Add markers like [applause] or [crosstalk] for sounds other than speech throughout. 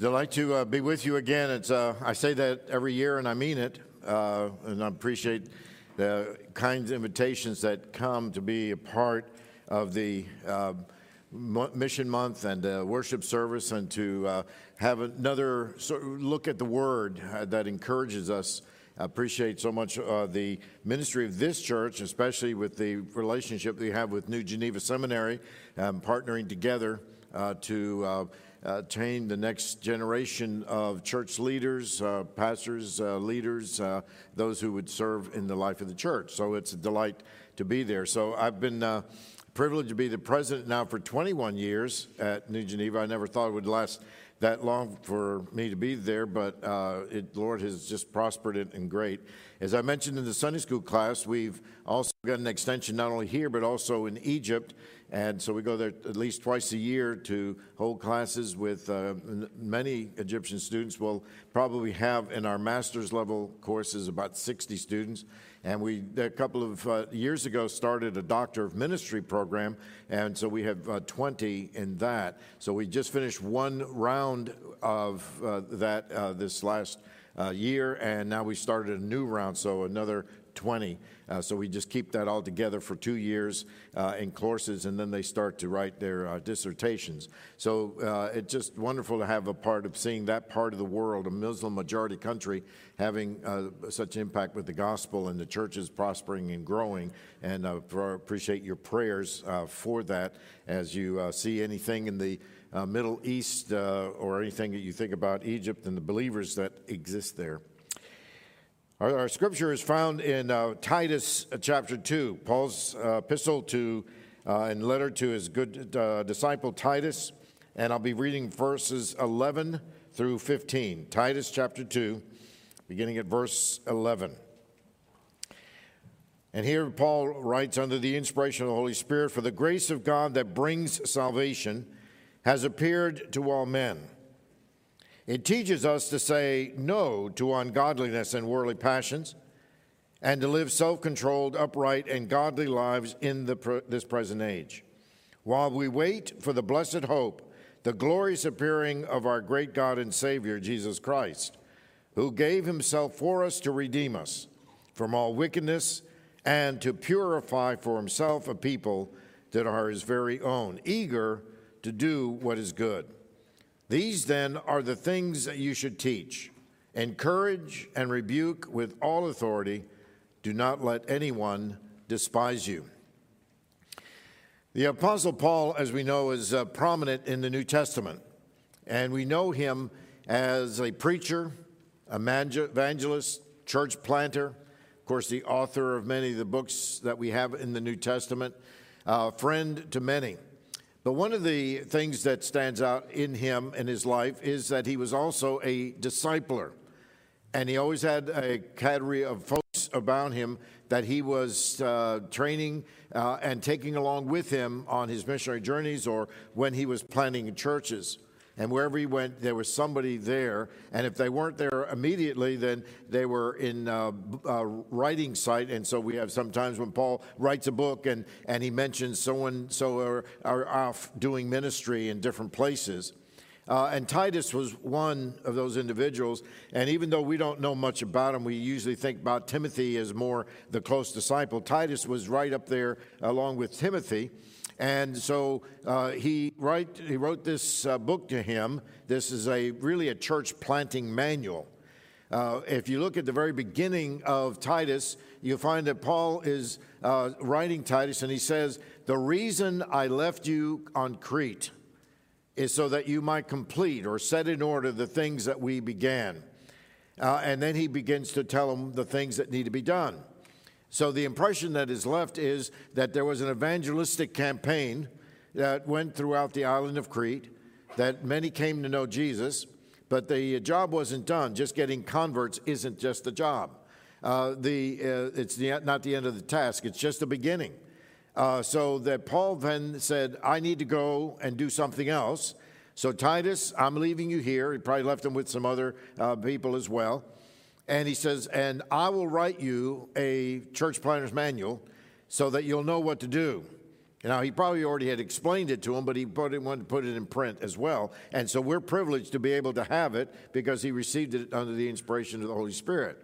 Delight to uh, be with you again. It's uh, I say that every year, and I mean it. Uh, and I appreciate the kinds of invitations that come to be a part of the uh, mission month and uh, worship service, and to uh, have another sort of look at the Word that encourages us. I appreciate so much the ministry of this church, especially with the relationship we have with New Geneva Seminary, um, partnering together to uh, train the next generation of church leaders, uh, pastors, uh, leaders, uh, those who would serve in the life of the church. So it's a delight to be there. So I've been uh, privileged to be the president now for 21 years at New Geneva. I never thought it would last that long for me to be there, but uh, it, Lord has just prospered it and great. As I mentioned in the Sunday school class, we've also got an extension not only here but also in Egypt. And so we go there at least twice a year to hold classes with uh, many Egyptian students. We'll probably have in our master's level courses about 60 students. And we, a couple of uh, years ago, started a Doctor of Ministry program. And so we have uh, 20 in that. So we just finished one round of uh, that uh, this last uh, year. And now we started a new round. So another 20. Uh, so we just keep that all together for two years uh, in courses, and then they start to write their uh, dissertations. So uh, it's just wonderful to have a part of seeing that part of the world, a Muslim majority country, having uh, such impact with the gospel and the churches prospering and growing. And I uh, appreciate your prayers for that as you see anything in the Middle East or anything that you think about Egypt and the believers that exist there. Our, our scripture is found in uh, Titus uh, chapter 2, Paul's uh, epistle to uh, and letter to his good uh, disciple Titus. And I'll be reading verses 11 through 15. Titus chapter 2, beginning at verse 11. And here Paul writes under the inspiration of the Holy Spirit For the grace of God that brings salvation has appeared to all men it teaches us to say no to ungodliness and worldly passions and to live self controlled, upright, and godly lives in the, this present age, while we wait for the blessed hope, the glorious appearing of our great God and Savior, Jesus Christ, who gave himself for us to redeem us from all wickedness and to purify for himself a people that are his very own, eager to do what is good. These then are the things that you should teach. Encourage and rebuke with all authority. Do not let anyone despise you. The Apostle Paul, as we know, is uh, prominent in the New Testament, and we know him as a preacher, a evangelist, church planter, of course, the author of many of the books that we have in the New Testament, uh, friend to many. But one of the things that stands out in him in his life is that he was also a discipler. And he always had a cadre of folks about him that he was uh, training uh, and taking along with him on his missionary journeys or when he was planting churches. And wherever he went, there was somebody there. And if they weren't there immediately, then they were in uh, uh, writing site. And so we have sometimes when Paul writes a book and, and he mentions so and so are, are off doing ministry in different places. Uh, and Titus was one of those individuals. And even though we don't know much about him, we usually think about Timothy as more the close disciple. Titus was right up there along with Timothy. And so uh, he, write, he wrote this uh, book to him. This is a really a church planting manual. Uh, if you look at the very beginning of Titus, you'll find that Paul is uh, writing Titus and he says, The reason I left you on Crete is so that you might complete or set in order the things that we began. Uh, and then he begins to tell them the things that need to be done. So the impression that is left is that there was an evangelistic campaign that went throughout the island of Crete, that many came to know Jesus, but the job wasn't done. Just getting converts isn't just the job. Uh, the, uh, it's the, not the end of the task, it's just the beginning. Uh, so that Paul then said, I need to go and do something else. So, Titus, I'm leaving you here. He probably left him with some other uh, people as well. And he says, And I will write you a church planner's manual so that you'll know what to do. Now, he probably already had explained it to him, but he it, wanted to put it in print as well. And so we're privileged to be able to have it because he received it under the inspiration of the Holy Spirit.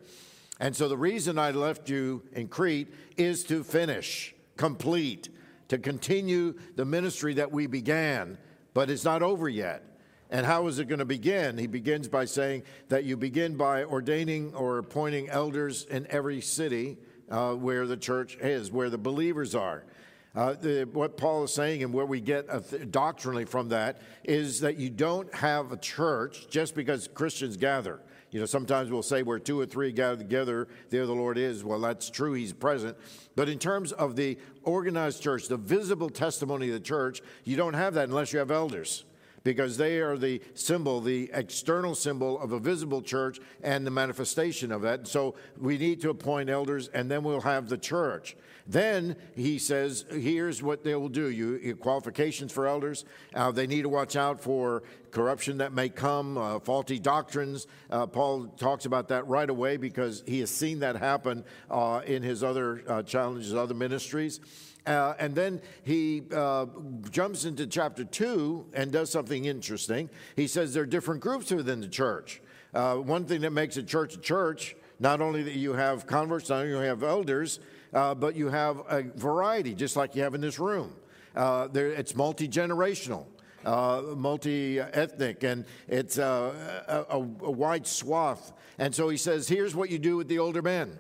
And so the reason I left you in Crete is to finish, complete, to continue the ministry that we began, but it's not over yet. And how is it going to begin? He begins by saying that you begin by ordaining or appointing elders in every city uh, where the church is, where the believers are. Uh, the, what Paul is saying and where we get th- doctrinally from that is that you don't have a church just because Christians gather. You know, sometimes we'll say where two or three gather together, there the Lord is. Well, that's true, He's present. But in terms of the organized church, the visible testimony of the church, you don't have that unless you have elders because they are the symbol, the external symbol of a visible church and the manifestation of that. So we need to appoint elders, and then we'll have the church. Then he says, here's what they will do. You, qualifications for elders. Uh, they need to watch out for corruption that may come, uh, faulty doctrines. Uh, Paul talks about that right away because he has seen that happen uh, in his other uh, challenges, other ministries. Uh, and then he uh, jumps into chapter 2 and does something interesting. He says there are different groups within the church. Uh, one thing that makes a church a church, not only that you have converts, not only you have elders, uh, but you have a variety, just like you have in this room. Uh, there, it's multi generational. Uh, multi ethnic, and it's a, a, a, wide swath. And so he says, Here's what you do with the older men.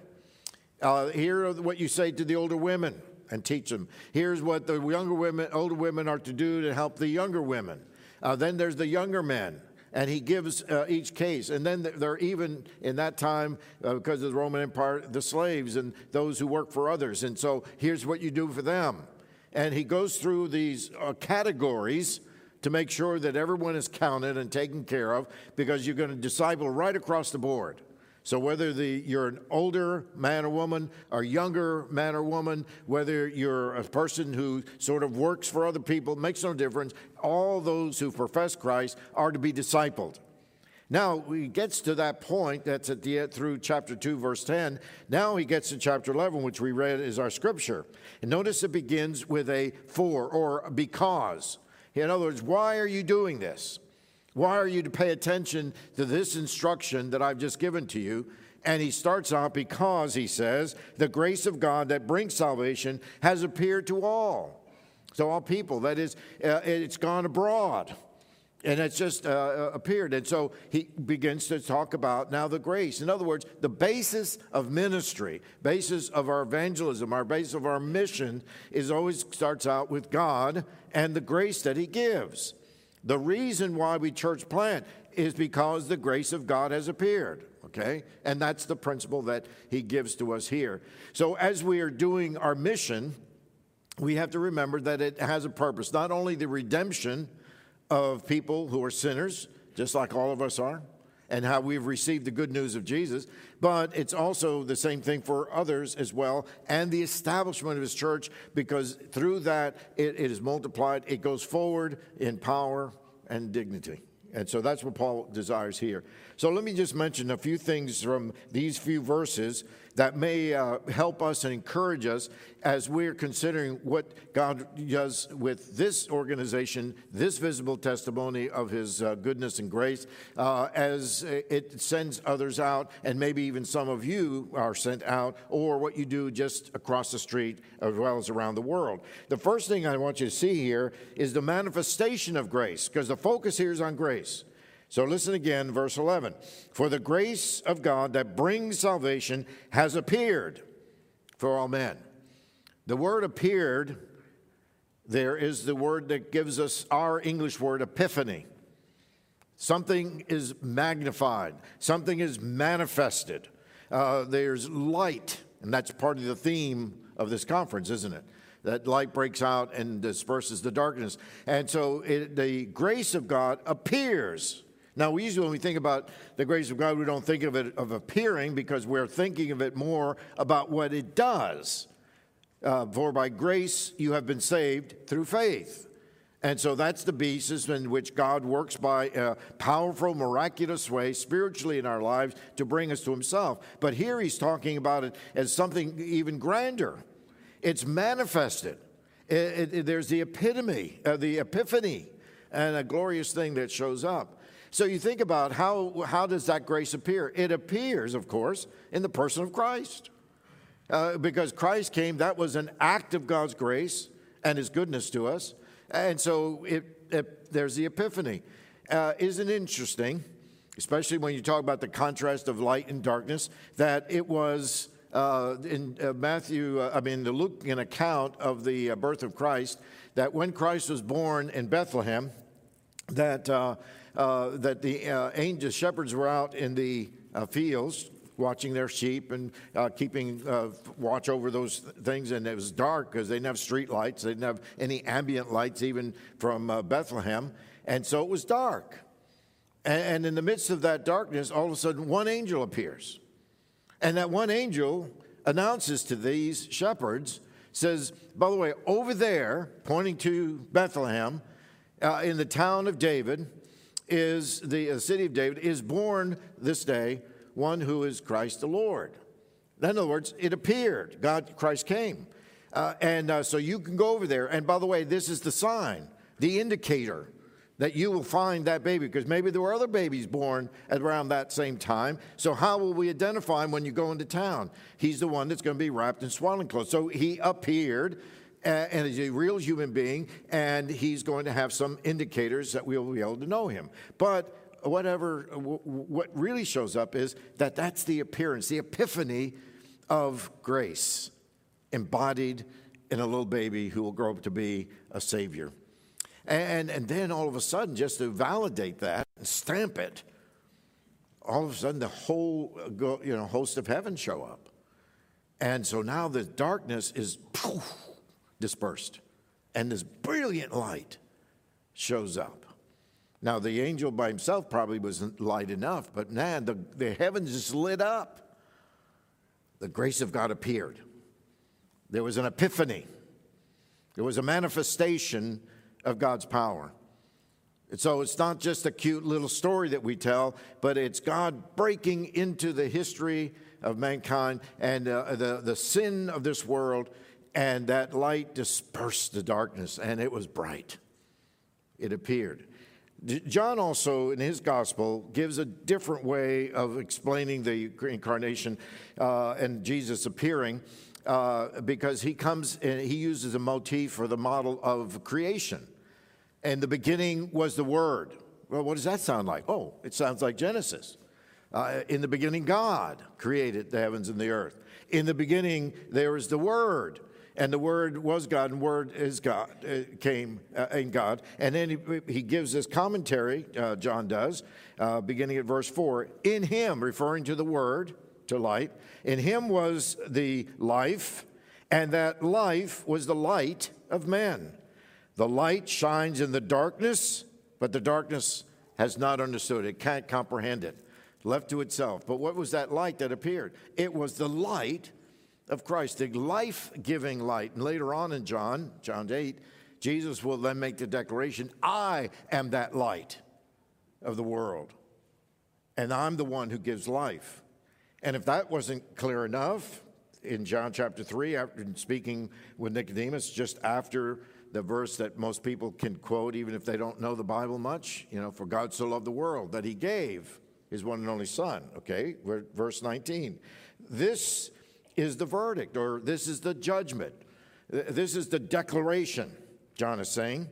here what you say to the older women and teach them. Here's what the younger women, older women are to do to help the younger women. Uh, then there's the younger men, and he gives uh, each case. And then there are even in that time, uh, because of the Roman Empire, the slaves and those who work for others. And so here's what you do for them. And he goes through these uh, categories to make sure that everyone is counted and taken care of because you're going to disciple right across the board. So whether the, you're an older man or woman, or younger man or woman, whether you're a person who sort of works for other people, makes no difference. All those who profess Christ are to be discipled. Now he gets to that point. That's at the through chapter two, verse ten. Now he gets to chapter eleven, which we read is our scripture. And notice it begins with a for or because. In other words, why are you doing this? Why are you to pay attention to this instruction that I've just given to you? And he starts out because he says, the grace of God that brings salvation has appeared to all. So, all people, that is, uh, it's gone abroad. And it's just uh, uh, appeared. And so he begins to talk about now the grace. In other words, the basis of ministry, basis of our evangelism, our basis of our mission is always starts out with God and the grace that he gives. The reason why we church plant is because the grace of God has appeared. Okay? And that's the principle that he gives to us here. So as we are doing our mission, we have to remember that it has a purpose. Not only the redemption of people who are sinners, just like all of us are, and how we've received the good news of Jesus, but it's also the same thing for others as well, and the establishment of his church, because through that it, it is multiplied, it goes forward in power and dignity. And so that's what Paul desires here. So let me just mention a few things from these few verses that may uh, help us and encourage us as we're considering what God does with this organization, this visible testimony of His uh, goodness and grace, uh, as it sends others out, and maybe even some of you are sent out, or what you do just across the street as well as around the world. The first thing I want you to see here is the manifestation of grace, because the focus here is on grace. So listen again, verse 11. For the grace of God that brings salvation has appeared for all men. The word appeared there is the word that gives us our English word epiphany. Something is magnified, something is manifested. Uh, there's light, and that's part of the theme of this conference, isn't it? That light breaks out and disperses the darkness. And so it, the grace of God appears now, we usually, when we think about the grace of God, we don't think of it of appearing because we're thinking of it more about what it does. Uh, for by grace you have been saved through faith. And so that's the basis in which God works by a powerful, miraculous way spiritually in our lives to bring us to Himself. But here He's talking about it as something even grander. It's manifested. It, it, there's the epitome, uh, the epiphany, and a glorious thing that shows up. So you think about how, how does that grace appear? It appears, of course, in the person of Christ. Uh, because Christ came, that was an act of God's grace and his goodness to us. And so it, it, there's the epiphany. Uh, isn't interesting, especially when you talk about the contrast of light and darkness, that it was uh, in uh, Matthew, uh, I mean, the Luke account of the uh, birth of Christ, that when Christ was born in Bethlehem, that, uh, uh, that the angels, shepherds were out in the fields watching their sheep and keeping watch over those things. And it was dark because they didn't have street lights, they didn't have any ambient lights even from Bethlehem. And so it was dark. And, and in the midst of that darkness, all of a sudden, one angel appears. And that one angel announces to these shepherds, says, by the way, over there, pointing to Bethlehem, uh, in the town of David, is the uh, city of David, is born this day one who is Christ the Lord. In other words, it appeared. God, Christ came. Uh, and uh, so you can go over there. And by the way, this is the sign, the indicator that you will find that baby because maybe there were other babies born at around that same time. So, how will we identify him when you go into town? He's the one that's going to be wrapped in swaddling clothes. So, he appeared and is a real human being, and he's going to have some indicators that we'll be able to know him. But whatever, what really shows up is that that's the appearance, the epiphany of grace embodied in a little baby who will grow up to be a savior. And, and then all of a sudden, just to validate that and stamp it, all of a sudden the whole you know, host of heaven show up. And so now the darkness is poof, dispersed, and this brilliant light shows up. Now, the angel by himself probably wasn't light enough, but man, the, the heavens just lit up. The grace of God appeared. There was an epiphany, there was a manifestation of God's power. And so it's not just a cute little story that we tell, but it's God breaking into the history of mankind and uh, the, the sin of this world, and that light dispersed the darkness, and it was bright. It appeared. John also, in his gospel, gives a different way of explaining the incarnation uh, and Jesus appearing. Uh, because he comes and he uses a motif for the model of creation. And the beginning was the Word. Well, what does that sound like? Oh, it sounds like Genesis. Uh, in the beginning, God created the heavens and the earth. In the beginning, there was the Word, and the Word was God, and Word is God, uh, came uh, in God. And then he, he gives this commentary, uh, John does, uh, beginning at verse 4. In Him, referring to the Word, to light, in Him was the life, and that life was the light of men. The light shines in the darkness, but the darkness has not understood it, can't comprehend it, left to itself. But what was that light that appeared? It was the light of Christ, the life giving light. And later on in John, John 8, Jesus will then make the declaration I am that light of the world, and I'm the one who gives life. And if that wasn't clear enough, in John chapter 3, after speaking with Nicodemus, just after the verse that most people can quote, even if they don't know the Bible much. You know, for God so loved the world that he gave his one and only Son. Okay, verse 19. This is the verdict, or this is the judgment. This is the declaration, John is saying.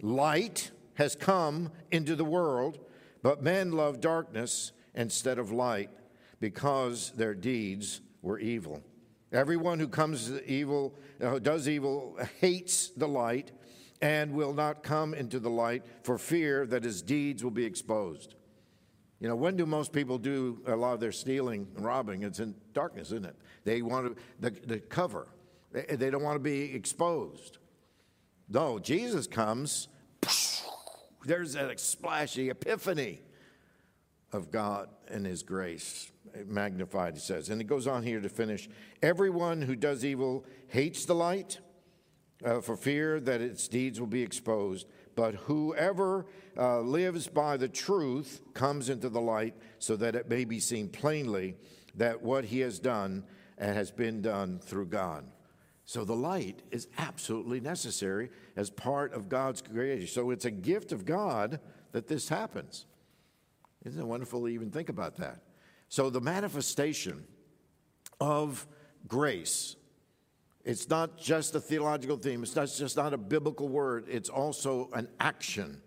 Light has come into the world, but men love darkness instead of light because their deeds were evil. Everyone who comes evil, uh, does evil, hates the light and will not come into the light for fear that his deeds will be exposed. You know, when do most people do a lot of their stealing and robbing? It's in darkness, isn't it? They want to, the, the cover, they, they don't want to be exposed. No, Jesus comes, [laughs] there's that splashy epiphany of God and His grace magnified, he says. And it goes on here to finish. Everyone who does evil hates the light uh, for fear that its deeds will be exposed. But whoever uh, lives by the truth comes into the light so that it may be seen plainly that what he has done has been done through God. So the light is absolutely necessary as part of God's creation. So it's a gift of God that this happens. Isn't it wonderful to even think about that? So the manifestation of grace, it's not just a theological theme, it's not just not a biblical word, it's also an action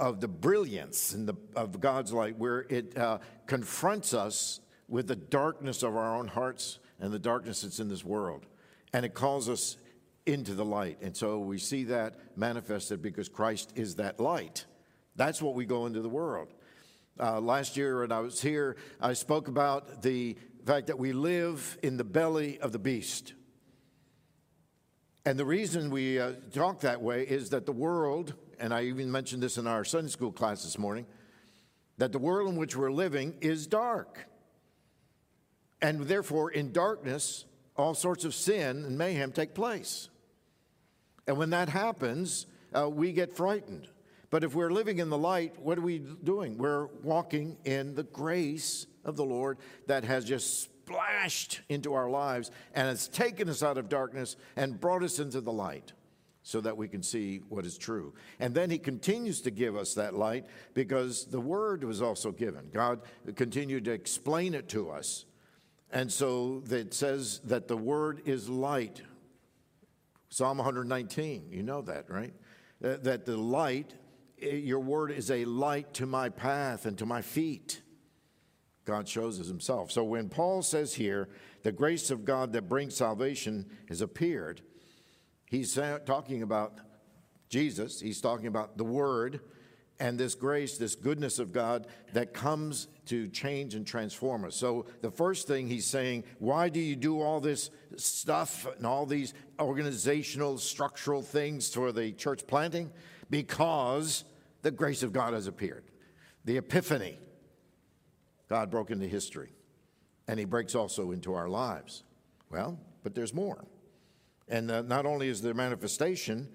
of the brilliance in the, of God's light, where it uh, confronts us with the darkness of our own hearts and the darkness that's in this world. And it calls us into the light. And so we see that manifested because Christ is that light. That's what we go into the world. Uh, last year, when I was here, I spoke about the fact that we live in the belly of the beast. And the reason we uh, talk that way is that the world, and I even mentioned this in our Sunday school class this morning, that the world in which we're living is dark. And therefore, in darkness, all sorts of sin and mayhem take place. And when that happens, uh, we get frightened. But if we're living in the light, what are we doing? We're walking in the grace of the Lord that has just splashed into our lives and has taken us out of darkness and brought us into the light so that we can see what is true. And then he continues to give us that light because the word was also given. God continued to explain it to us. And so it says that the word is light. Psalm 119, you know that, right? Uh, that the light eh, your word is a light to my path and to my feet. God shows us himself. So when Paul says here, the grace of God that brings salvation has appeared, he's talking about Jesus, he's talking about the word and this grace, this goodness of God that comes to change and transform us. So, the first thing he's saying, why do you do all this stuff and all these organizational, structural things for the church planting? Because the grace of God has appeared. The epiphany. God broke into history, and he breaks also into our lives. Well, but there's more. And uh, not only is there manifestation,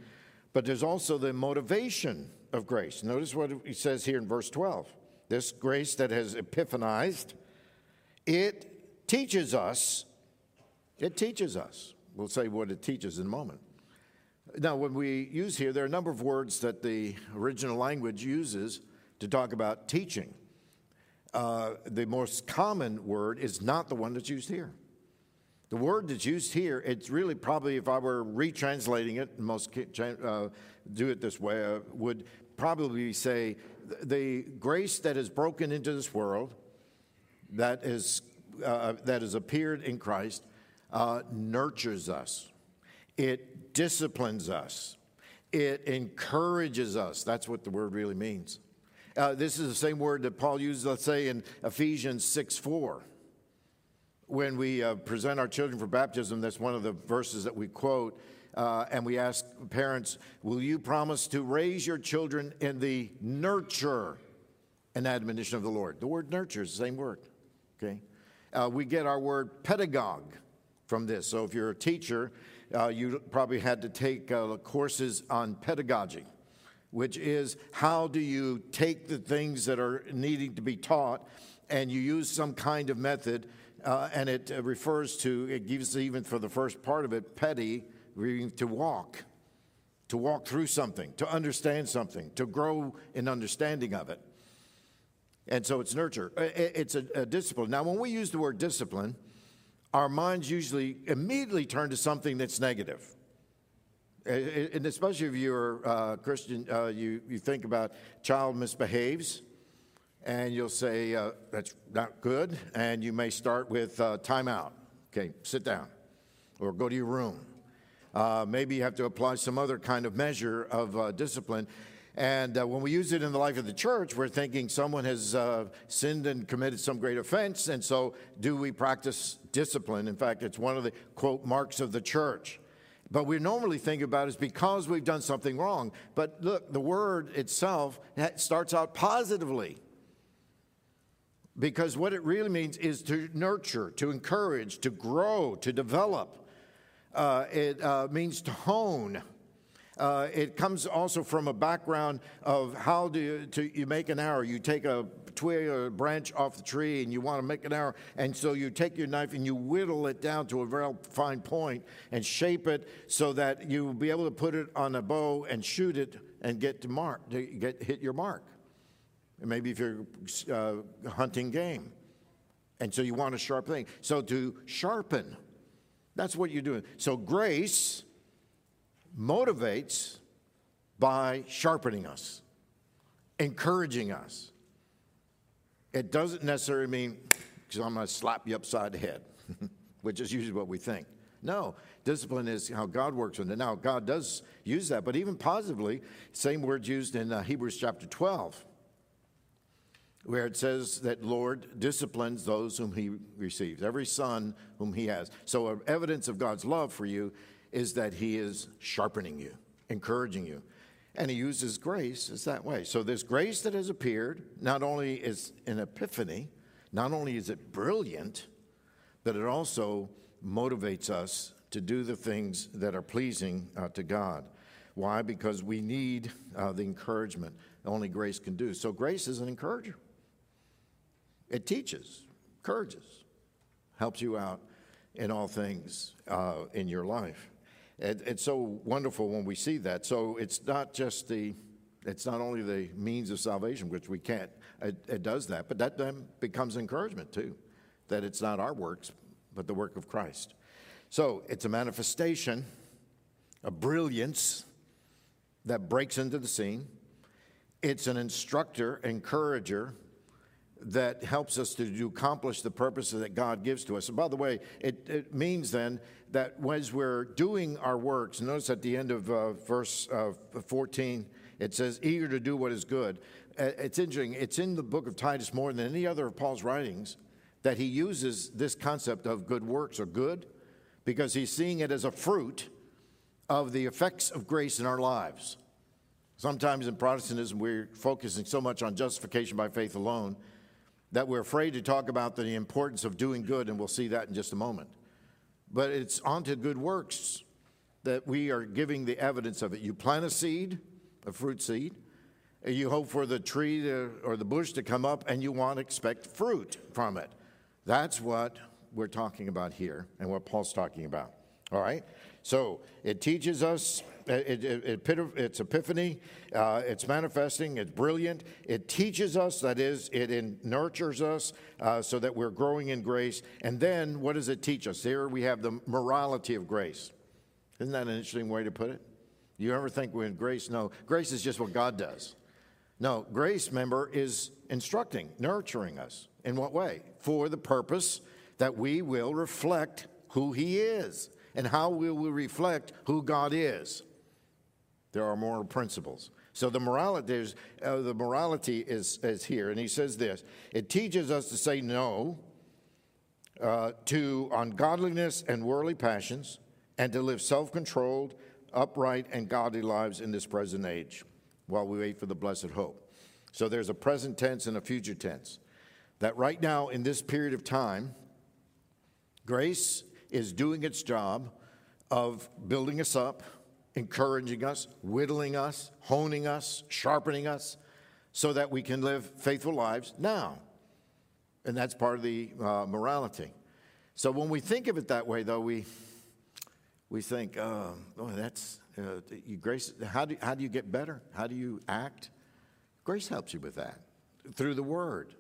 but there's also the motivation of grace. Notice what he says here in verse 12. This grace that has epiphanized, it teaches us, it teaches us. We'll say what it teaches in a moment. Now, when we use here, there are a number of words that the original language uses to talk about teaching. Uh, the most common word is not the one that's used here. The word that's used here, it's really probably, if I were retranslating it, most uh, do it this way, uh, would probably say the grace that has broken into this world, that is uh, that has appeared in Christ, uh, nurtures us. It disciplines us, it encourages us. That's what the word really means. Uh, this is the same word that Paul used, let's say, in Ephesians 6 4. When we uh, present our children for baptism, that's one of the verses that we quote. Uh, and we ask parents, Will you promise to raise your children in the nurture and admonition of the Lord? The word nurture is the same word, okay? Uh, we get our word pedagogue from this. So if you're a teacher, uh, you probably had to take uh, courses on pedagogy, which is how do you take the things that are needing to be taught and you use some kind of method, uh, and it uh, refers to, it gives even for the first part of it, petty, to walk, to walk through something, to understand something, to grow in understanding of it. And so it's nurture. It's a, a discipline. Now, when we use the word discipline, our minds usually immediately turn to something that's negative. And especially if you're uh, Christian, uh, you, you think about child misbehaves, and you'll say, uh, that's not good, and you may start with uh, timeout. Okay, sit down, or go to your room. Uh, maybe you have to apply some other kind of measure of uh, discipline. And uh, when we use it in the life of the church, we're thinking someone has sinned and committed some great offense. And so, do we practice discipline? In fact, it's one of the quote marks of the church. But we normally think about it as because we've done something wrong. But look, the word itself starts out positively. Because what it really means is to nurture, to encourage, to grow, to develop. Uh, it uh, means to hone. uh, it comes also from a background of how do you, to, you make an arrow. You take a twig or a branch off the tree and you want to make an arrow, and so you take your knife and you whittle it down to a very fine point and shape it so that you will be able to put it on a bow and shoot it and get to mark, to get hit your mark. And maybe if you're uh, hunting game. And so you want a sharp thing. So to sharpen, that's what you're doing. So grace motivates by sharpening us, encouraging us. It doesn't necessarily mean, because I'm going to slap you upside the head, [laughs] which is usually what we think. No, discipline is how God works with it. Now, God does use that, but even positively, same words used in uh, Hebrews chapter 12 where it says that Lord disciplines those whom he receives, every son whom he has. So, evidence of God's love for you is that he is sharpening you, encouraging you. And he uses grace as that way. So, this grace that has appeared not only is an epiphany, not only is it brilliant, but it also motivates us to do the things that are pleasing uh, to God. Why? Because we need uh, the encouragement only grace can do. So, grace is an encourager. It teaches, encourages, helps you out in all things uh, in your life. It, it's so wonderful when we see that. So it's not just the, it's not only the means of salvation, which we can't, it, it does that, but that then becomes encouragement too, that it's not our works, but the work of Christ. So it's a manifestation, a brilliance that breaks into the scene. It's an instructor, encourager, that helps us to accomplish the purposes that God gives to us. And by the way, it, it means then that as we're doing our works, notice at the end of uh, verse uh, 14, it says, eager to do what is good. Uh, it's interesting, it's in the book of Titus more than any other of Paul's writings that he uses this concept of good works or good because he's seeing it as a fruit of the effects of grace in our lives. Sometimes in Protestantism, we're focusing so much on justification by faith alone that we're afraid to talk about the importance of doing good, and we'll see that in just a moment. But it's onto good works that we are giving the evidence of it. You plant a seed, a fruit seed, and you hope for the tree to, or the bush to come up, and you want to expect fruit from it. That's what we're talking about here, and what Paul's talking about. All right? So it teaches us it, it, it, it's epiphany, uh, it's manifesting, it's brilliant. It teaches us, that is, it in, nurtures us uh, so that we're growing in grace. And then what does it teach us? Here we have the morality of grace. Isn't that an interesting way to put it? You ever think when grace? No, grace is just what God does. No, grace, member, is instructing, nurturing us. In what way? For the purpose that we will reflect who He is. And how will we reflect who God is? There are moral principles. So the morality, uh, the morality is, is here. And he says this it teaches us to say no uh, to ungodliness and worldly passions and to live self controlled, upright, and godly lives in this present age while we wait for the blessed hope. So there's a present tense and a future tense. That right now, in this period of time, grace is doing its job of building us up encouraging us, whittling us, honing us, sharpening us, so that we can live faithful lives now. And that's part of the uh, morality. So when we think of it that way, though, we, we think, uh, oh, that's uh, you, grace. How do, how do you get better? How do you act? Grace helps you with that through the Word.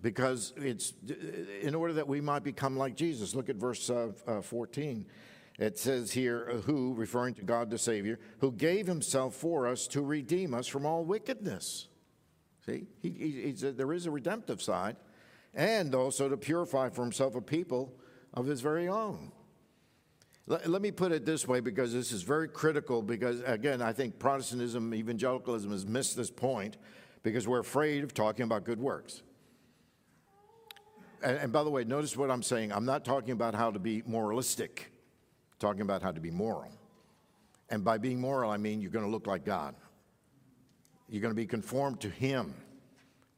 Because it's in order that we might become like Jesus. Look at verse uh, uh, 14. It says here, uh, who, referring to God the Savior, who gave himself for us to redeem us from all wickedness. See, he, he, there is a redemptive side, and also to purify for himself a people of his very own. Let, let me put it this way because this is very critical. Because, again, I think Protestantism, evangelicalism has missed this point because we're afraid of talking about good works. And by the way, notice what I'm saying. I'm not talking about how to be moralistic talking about how to be moral. And by being moral, I mean you're going to look like God. You're going to be conformed to Him.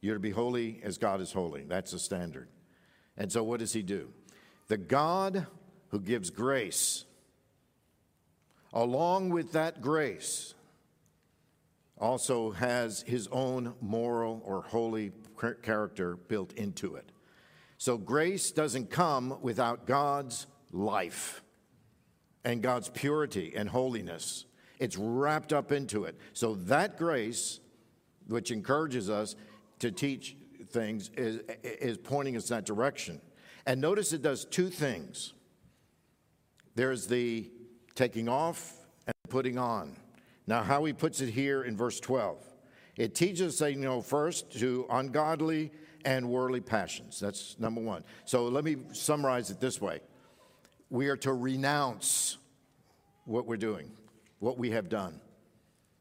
You're to be holy as God is holy. That's the standard. And so, what does He do? The God who gives grace along with that grace, also has his own moral or holy character built into it. So grace doesn't come without God's life and God's purity and holiness. It's wrapped up into it. So that grace, which encourages us to teach things, is, is pointing us that direction. And notice it does two things there's the taking off and putting on. Now, how he puts it here in verse 12 it teaches us, you know, first to ungodly and worldly passions. That's number one. So let me summarize it this way we are to renounce what we're doing, what we have done.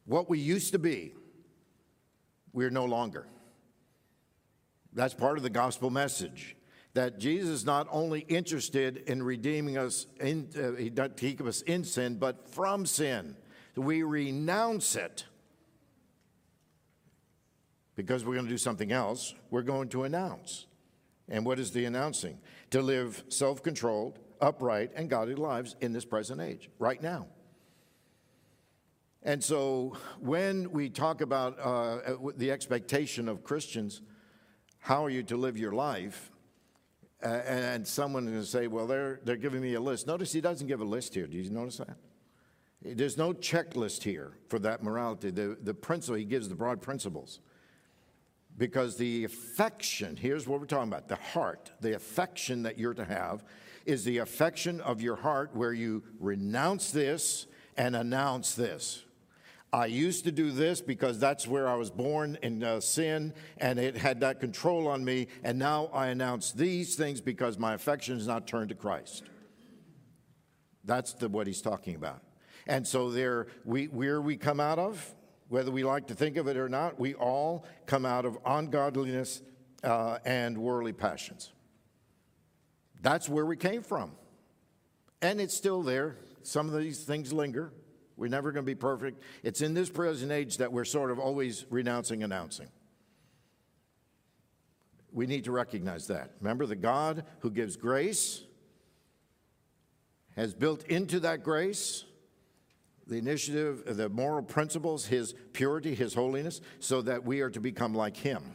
What we used to be, we're no longer. That's part of the gospel message that Jesus is not only interested in redeeming us, in, uh, he doesn't keep us in sin, but from sin. We renounce it because we're going to do something else. We're going to announce. And what is the announcing? To live self controlled, upright, and godly lives in this present age, right now. And so when we talk about uh, the expectation of Christians, how are you to live your life? Uh, and someone is going to say, well, they're, they're giving me a list. Notice he doesn't give a list here. Do you notice that? There's no checklist here for that morality. The, the principle, he gives the broad principles. Because the affection, here's what we're talking about the heart, the affection that you're to have is the affection of your heart where you renounce this and announce this. I used to do this because that's where I was born in uh, sin and it had that control on me. And now I announce these things because my affection is not turned to Christ. That's the, what he's talking about. And so there, we, where we come out of, whether we like to think of it or not, we all come out of ungodliness uh, and worldly passions. That's where we came from. And it's still there. Some of these things linger. We're never going to be perfect. It's in this present age that we're sort of always renouncing, announcing. We need to recognize that. Remember, the God who gives grace has built into that grace the initiative, the moral principles, his purity, his holiness, so that we are to become like him.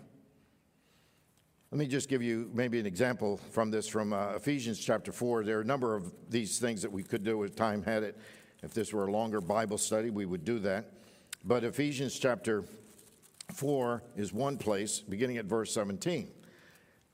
Let me just give you maybe an example from this from uh, Ephesians chapter 4. There are a number of these things that we could do if time had it. If this were a longer Bible study, we would do that. But Ephesians chapter 4 is one place, beginning at verse 17,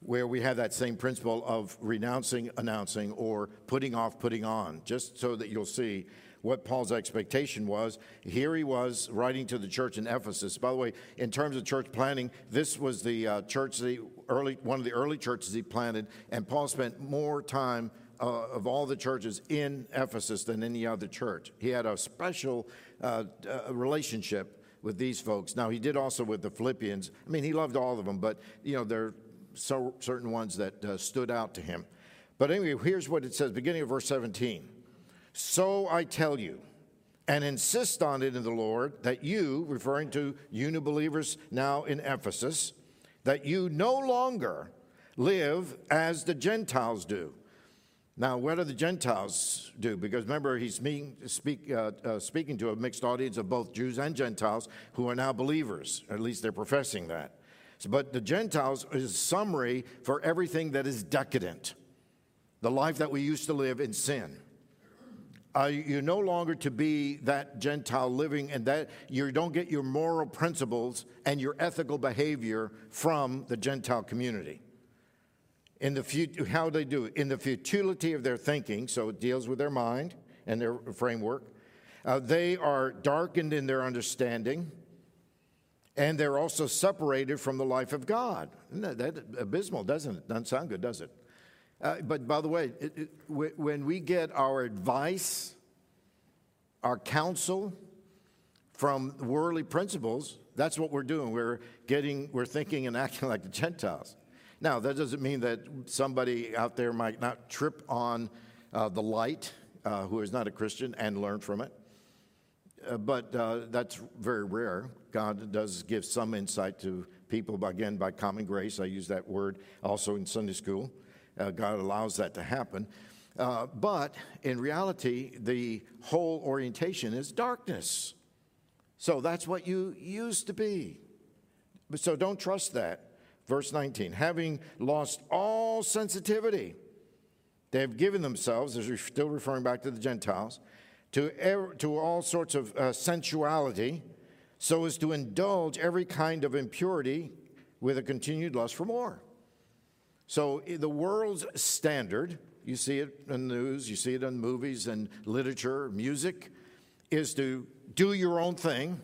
where we have that same principle of renouncing, announcing, or putting off, putting on, just so that you'll see what Paul's expectation was. Here he was writing to the church in Ephesus. By the way, in terms of church planning, this was the uh, church, the early, one of the early churches he planted, and Paul spent more time uh, of all the churches in Ephesus than any other church. He had a special uh, uh, relationship with these folks. Now, he did also with the Philippians. I mean, he loved all of them, but, you know, there are so, certain ones that uh, stood out to him. But anyway, here's what it says, beginning of verse 17. So I tell you, and insist on it in the Lord, that you, referring to you new believers now in Ephesus, that you no longer live as the Gentiles do. Now, what do the Gentiles do? Because remember, he's speak, uh, uh, speaking to a mixed audience of both Jews and Gentiles who are now believers. At least they're professing that. So, but the Gentiles is summary for everything that is decadent, the life that we used to live in sin. Uh, you're no longer to be that Gentile living, and that you don't get your moral principles and your ethical behavior from the Gentile community. In the how they do it in the futility of their thinking, so it deals with their mind and their framework. Uh, they are darkened in their understanding, and they're also separated from the life of God. That, that, abysmal, doesn't it? Doesn't sound good, does it? Uh, but by the way, it, it, when we get our advice, our counsel from worldly principles, that's what we're doing. We're getting, we're thinking and acting like the Gentiles. Now, that doesn't mean that somebody out there might not trip on uh, the light uh, who is not a Christian and learn from it. Uh, but uh, that's very rare. God does give some insight to people, again, by common grace. I use that word also in Sunday school. Uh, God allows that to happen. Uh, but in reality, the whole orientation is darkness. So that's what you used to be. So don't trust that. Verse 19, having lost all sensitivity, they have given themselves, as we're still referring back to the Gentiles, to, er, to all sorts of uh, sensuality, so as to indulge every kind of impurity with a continued lust for more. So the world's standard, you see it in the news, you see it in movies and literature, music, is to do your own thing,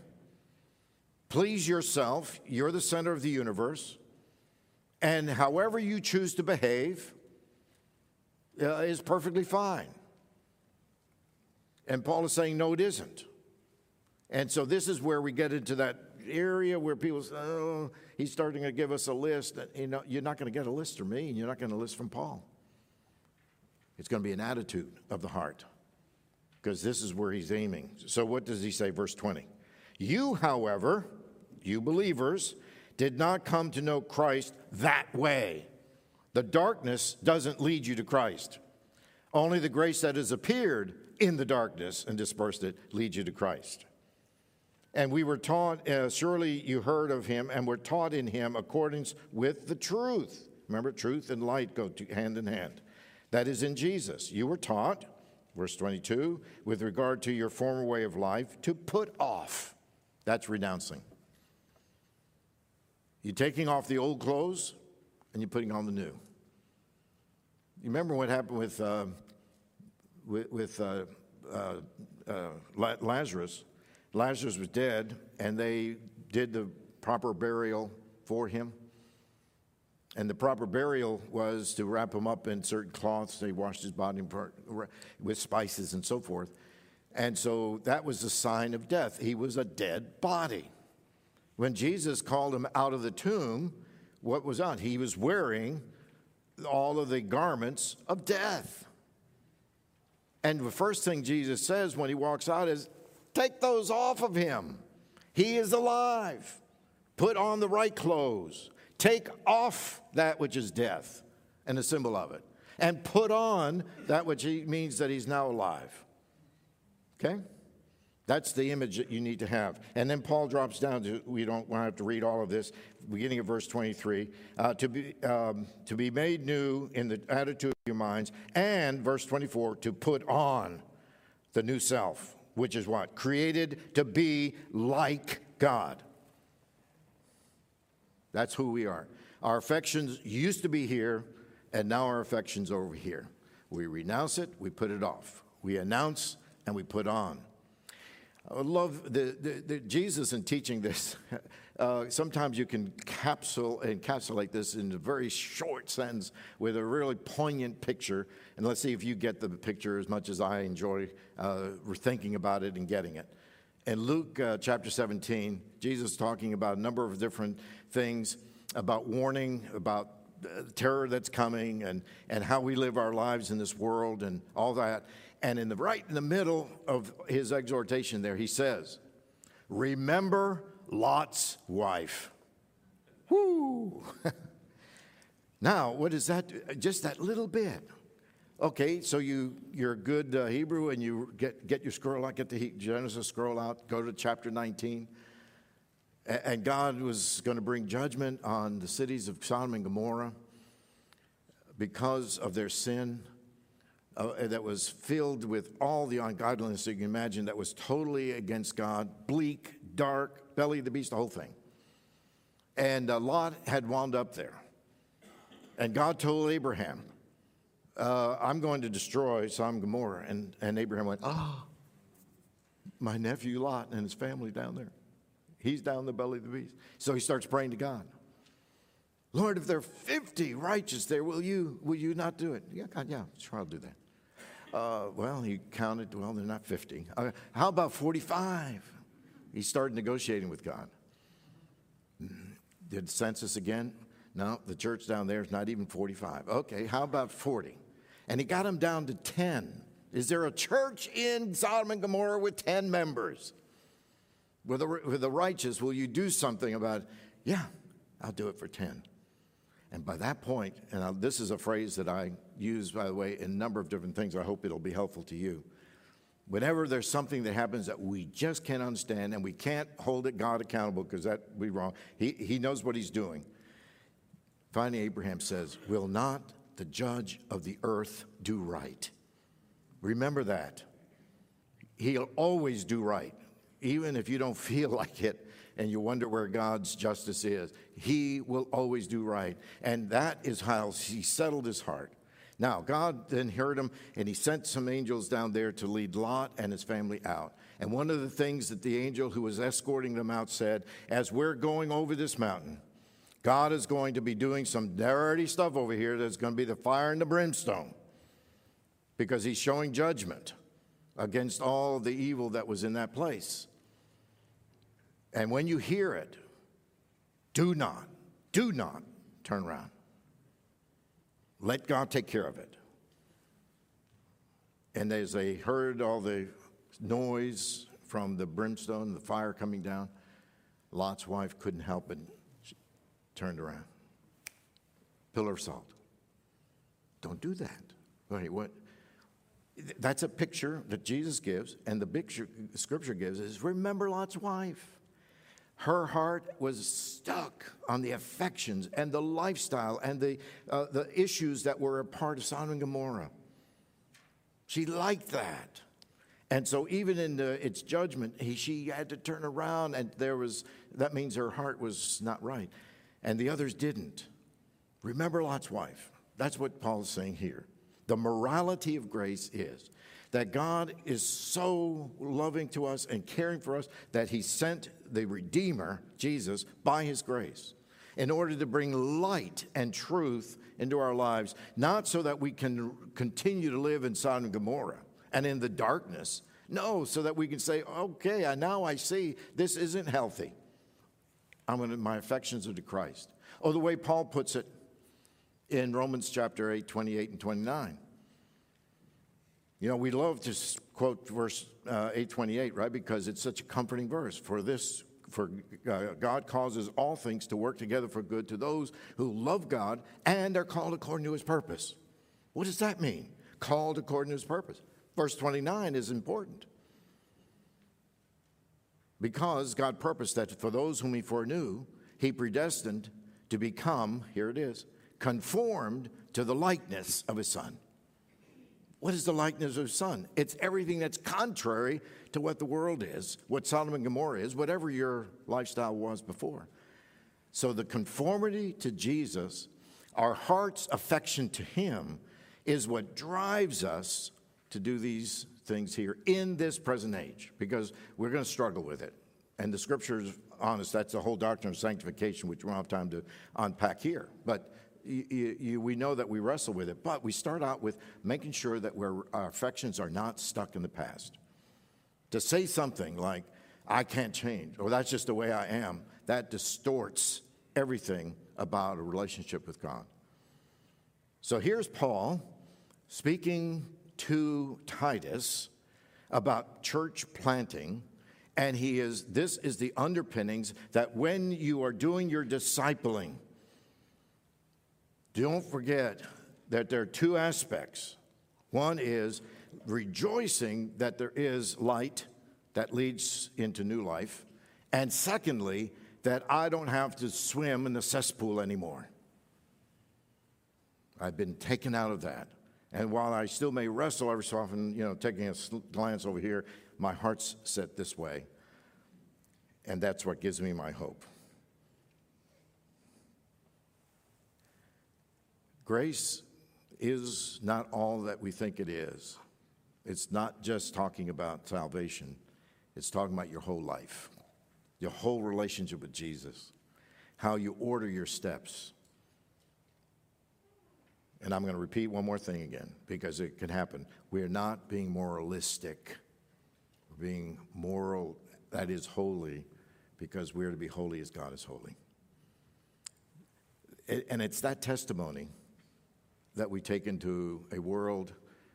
please yourself, you're the center of the universe, and however you choose to behave uh, is perfectly fine. And Paul is saying, no, it isn't. And so this is where we get into that area where people say, oh, he's starting to give us a list. You know, you're not going to get a list from me, and you're not going to list from Paul. It's going to be an attitude of the heart because this is where he's aiming. So, what does he say, verse 20? You, however, you believers, did not come to know Christ that way. The darkness doesn't lead you to Christ. Only the grace that has appeared in the darkness and dispersed it leads you to Christ. And we were taught, uh, surely you heard of him, and were taught in him accordance with the truth. Remember, truth and light go to, hand in hand. That is in Jesus. You were taught, verse 22, with regard to your former way of life, to put off. That's renouncing. You're taking off the old clothes and you're putting on the new. You remember what happened with, uh, with, with uh, uh, uh Lazarus? Lazarus was dead, and they did the proper burial for him. And the proper burial was to wrap him up in certain cloths. They washed his body with spices and so forth. And so that was a sign of death. He was a dead body. When Jesus called him out of the tomb, what was on? He was wearing all of the garments of death. And the first thing Jesus says when he walks out is, Take those off of him. He is alive. Put on the right clothes. Take off that which is death and a symbol of it, and put on that which means that he's now alive. Okay? That's the image that you need to have. And then Paul drops down to, we don't want to have to read all of this, beginning of verse 23, uh, to, be, um, to be made new in the attitude of your minds, and verse 24, to put on the new self which is what? Created to be like God. That's who we are. Our affections used to be here, and now our affections are over here. We renounce it, we put it off. We announce and we put on. I love the, the, the Jesus in teaching this. [laughs] Uh, sometimes you can capsule encapsulate this in a very short sentence with a really poignant picture. And let's see if you get the picture as much as I enjoy uh, thinking about it and getting it. In Luke uh, chapter 17, Jesus is talking about a number of different things about warning, about uh, terror that's coming, and, and how we live our lives in this world, and all that. And in the right in the middle of his exhortation, there he says, "Remember Lot's wife. Whoo! [laughs] now, what is that? Just that little bit. Okay, so you, you're a good uh, Hebrew and you get, get your scroll out, get the Genesis scroll out, go to chapter 19. And God was going to bring judgment on the cities of Sodom and Gomorrah because of their sin uh, that was filled with all the ungodliness that you can imagine, that was totally against God, bleak, dark, belly of the beast, the whole thing. And uh, Lot had wound up there. And God told Abraham, uh, I'm going to destroy Sodom and Gomorrah. And, and Abraham went, Ah, oh, my nephew Lot and his family down there. He's down the belly of the beast. So he starts praying to God. Lord, if there are 50 righteous there, will you, will you not do it? Yeah, God, yeah, sure, I'll do that. Uh, well, he counted, well, they're not 50. Uh, how about 45? He started negotiating with God. Did census again? No, the church down there is not even 45. Okay, how about 40? And he got him down to 10. Is there a church in Sodom and Gomorrah with 10 members? With the, with the righteous, will you do something about it? Yeah, I'll do it for 10. And by that point, and I, this is a phrase that I use, by the way, in a number of different things, I hope it'll be helpful to you. Whenever there's something that happens that we just can't understand and we can't hold it God accountable because that would be wrong, he, he knows what he's doing. Finally, Abraham says, Will not the judge of the earth do right? Remember that. He'll always do right, even if you don't [laughs] feel like it and you wonder where God's justice is. He will always do right. And that is how he settled his heart. Now, God then heard him, and he sent some angels down there to lead Lot and his family out. And one of the things that the angel who was escorting them out said, As we're going over this mountain, God is going to be doing some dirty stuff over here that's going to be the fire and the brimstone because he's showing judgment against all the evil that was in that place. And when you hear it, do not, do not turn around. Let God take care of it. And as they heard all the noise from the brimstone, the fire coming down, Lot's wife couldn't help. She turned around. Pillar of salt. Don't do that. Wait, what? That's a picture that Jesus gives, and the picture Scripture gives is remember Lot's wife. Her heart was stuck on the affections and the lifestyle and the, uh, the issues that were a part of Sodom and Gomorrah. She liked that. And so, even in the, its judgment, he, she had to turn around, and there was that means her heart was not right. And the others didn't. Remember Lot's wife. That's what Paul is saying here. The morality of grace is that God is so loving to us and caring for us that He sent the Redeemer, Jesus, by His grace in order to bring light and truth into our lives, not so that we can continue to live in Sodom and Gomorrah and in the darkness. No, so that we can say, okay, now I see this isn't healthy. I'm gonna, my affections are to Christ. Or the way Paul puts it in Romans chapter 8, 28 and 29. You know, we love to quote verse uh, 828, right? Because it's such a comforting verse. For this, for uh, God causes all things to work together for good to those who love God and are called according to his purpose. What does that mean? Called according to his purpose. Verse 29 is important. Because God purposed that for those whom he foreknew, he predestined to become, here it is, conformed to the likeness of his son what is the likeness of Son? It's everything that's contrary to what the world is, what Sodom and Gomorrah is, whatever your lifestyle was before. So the conformity to Jesus, our heart's affection to Him, is what drives us to do these things here in this present age because we're going to struggle with it. And the scripture is honest. That's the whole doctrine of sanctification, which we don't have time to unpack here. But you, you, we know that we wrestle with it, but we start out with making sure that our affections are not stuck in the past. To say something like, I can't change, or that's just the way I am, that distorts everything about a relationship with God. So here's Paul speaking to Titus about church planting and he is this is the underpinnings that when you are doing your discipling don't forget that there are two aspects. One is rejoicing that there is light that leads into new life. And secondly, that I don't have to swim in the cesspool anymore. I've been taken out of that. And while I still may wrestle every so often, you know, taking a glance over here, my heart's set this way. And that's what gives me my hope. Grace is not all that we think it is. It's not just talking about salvation, it's talking about your whole life, your whole relationship with Jesus, how you order your steps. And I'm going to repeat one more thing again because it can happen. We are not being moralistic. We're being moral, that is holy, because we are to be holy as God is holy. And it's that testimony that we take into a world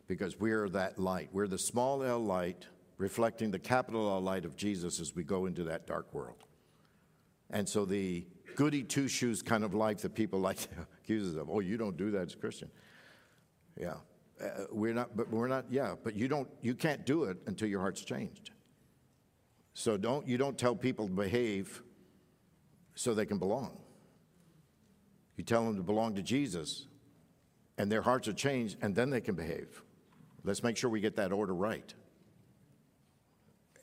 because we're that light. We're the small l light reflecting the capital L light of Jesus as we go into that dark world. And so the goody two shoes kind of life that people like to [laughs] accuse us of, oh, you don't do that as a Christian. Yeah. Uh, we're not, but we're not, yeah, but you don't, you can't do it until your heart's changed. So don't, you don't tell people to behave so they can belong. You tell them to belong to Jesus, and their hearts are changed, and then they can behave. Let's make sure we get that order right.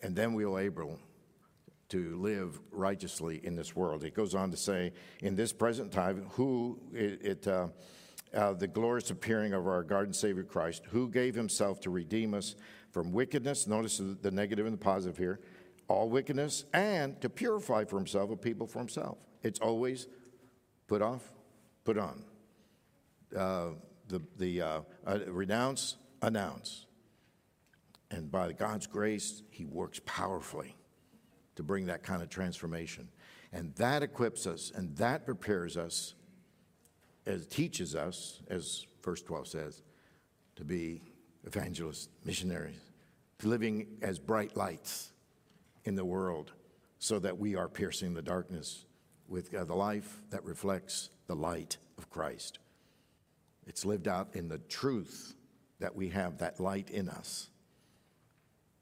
And then we'll able to live righteously in this world. It goes on to say, in this present time, who it, it uh, uh, the glorious appearing of our God and Savior Christ, who gave himself to redeem us from wickedness. Notice the negative and the positive here all wickedness, and to purify for himself a people for himself. It's always put off, put on. Uh, the the uh, uh, renounce, announce. And by God's grace, He works powerfully to bring that kind of transformation. And that equips us and that prepares us, as teaches us, as verse 12 says, to be evangelists, missionaries, living as bright lights in the world so that we are piercing the darkness with uh, the life that reflects the light of Christ. It's lived out in the truth that we have that light in us.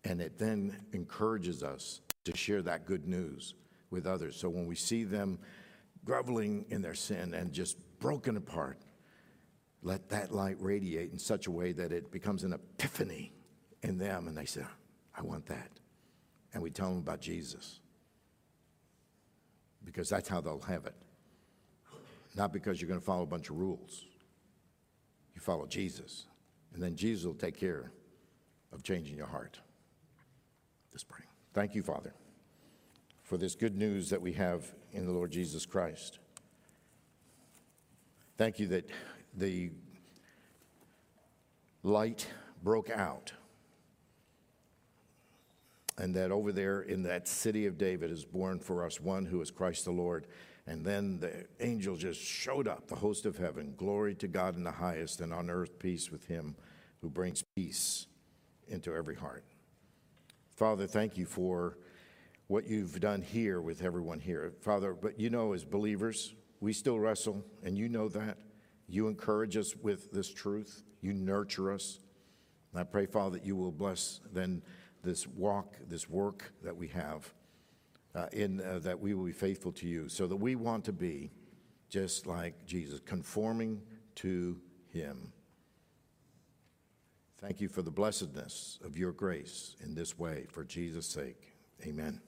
And it then encourages us to share that good news with others. So when we see them groveling in their sin and just broken apart, let that light radiate in such a way that it becomes an epiphany in them and they say, I want that. And we tell them about Jesus because that's how they'll have it. Not because you're going to follow a bunch of rules. You follow Jesus, and then Jesus will take care of changing your heart. Let's pray. Thank you, Father, for this good news that we have in the Lord Jesus Christ. Thank you that the light broke out and that over there in that city of David is born for us one who is Christ the Lord. And then the angel just showed up, the host of heaven. Glory to God in the highest, and on earth peace with him who brings peace into every heart. Father, thank you for what you've done here with everyone here. Father, but you know, as believers, we still wrestle, and you know that. You encourage us with this truth, you nurture us. And I pray, Father, that you will bless then this walk, this work that we have uh, in uh, that we will be faithful to you, so that we want to be just like Jesus, conforming to him. Thank you for the blessedness of your grace in this way, for Jesus' sake. Amen.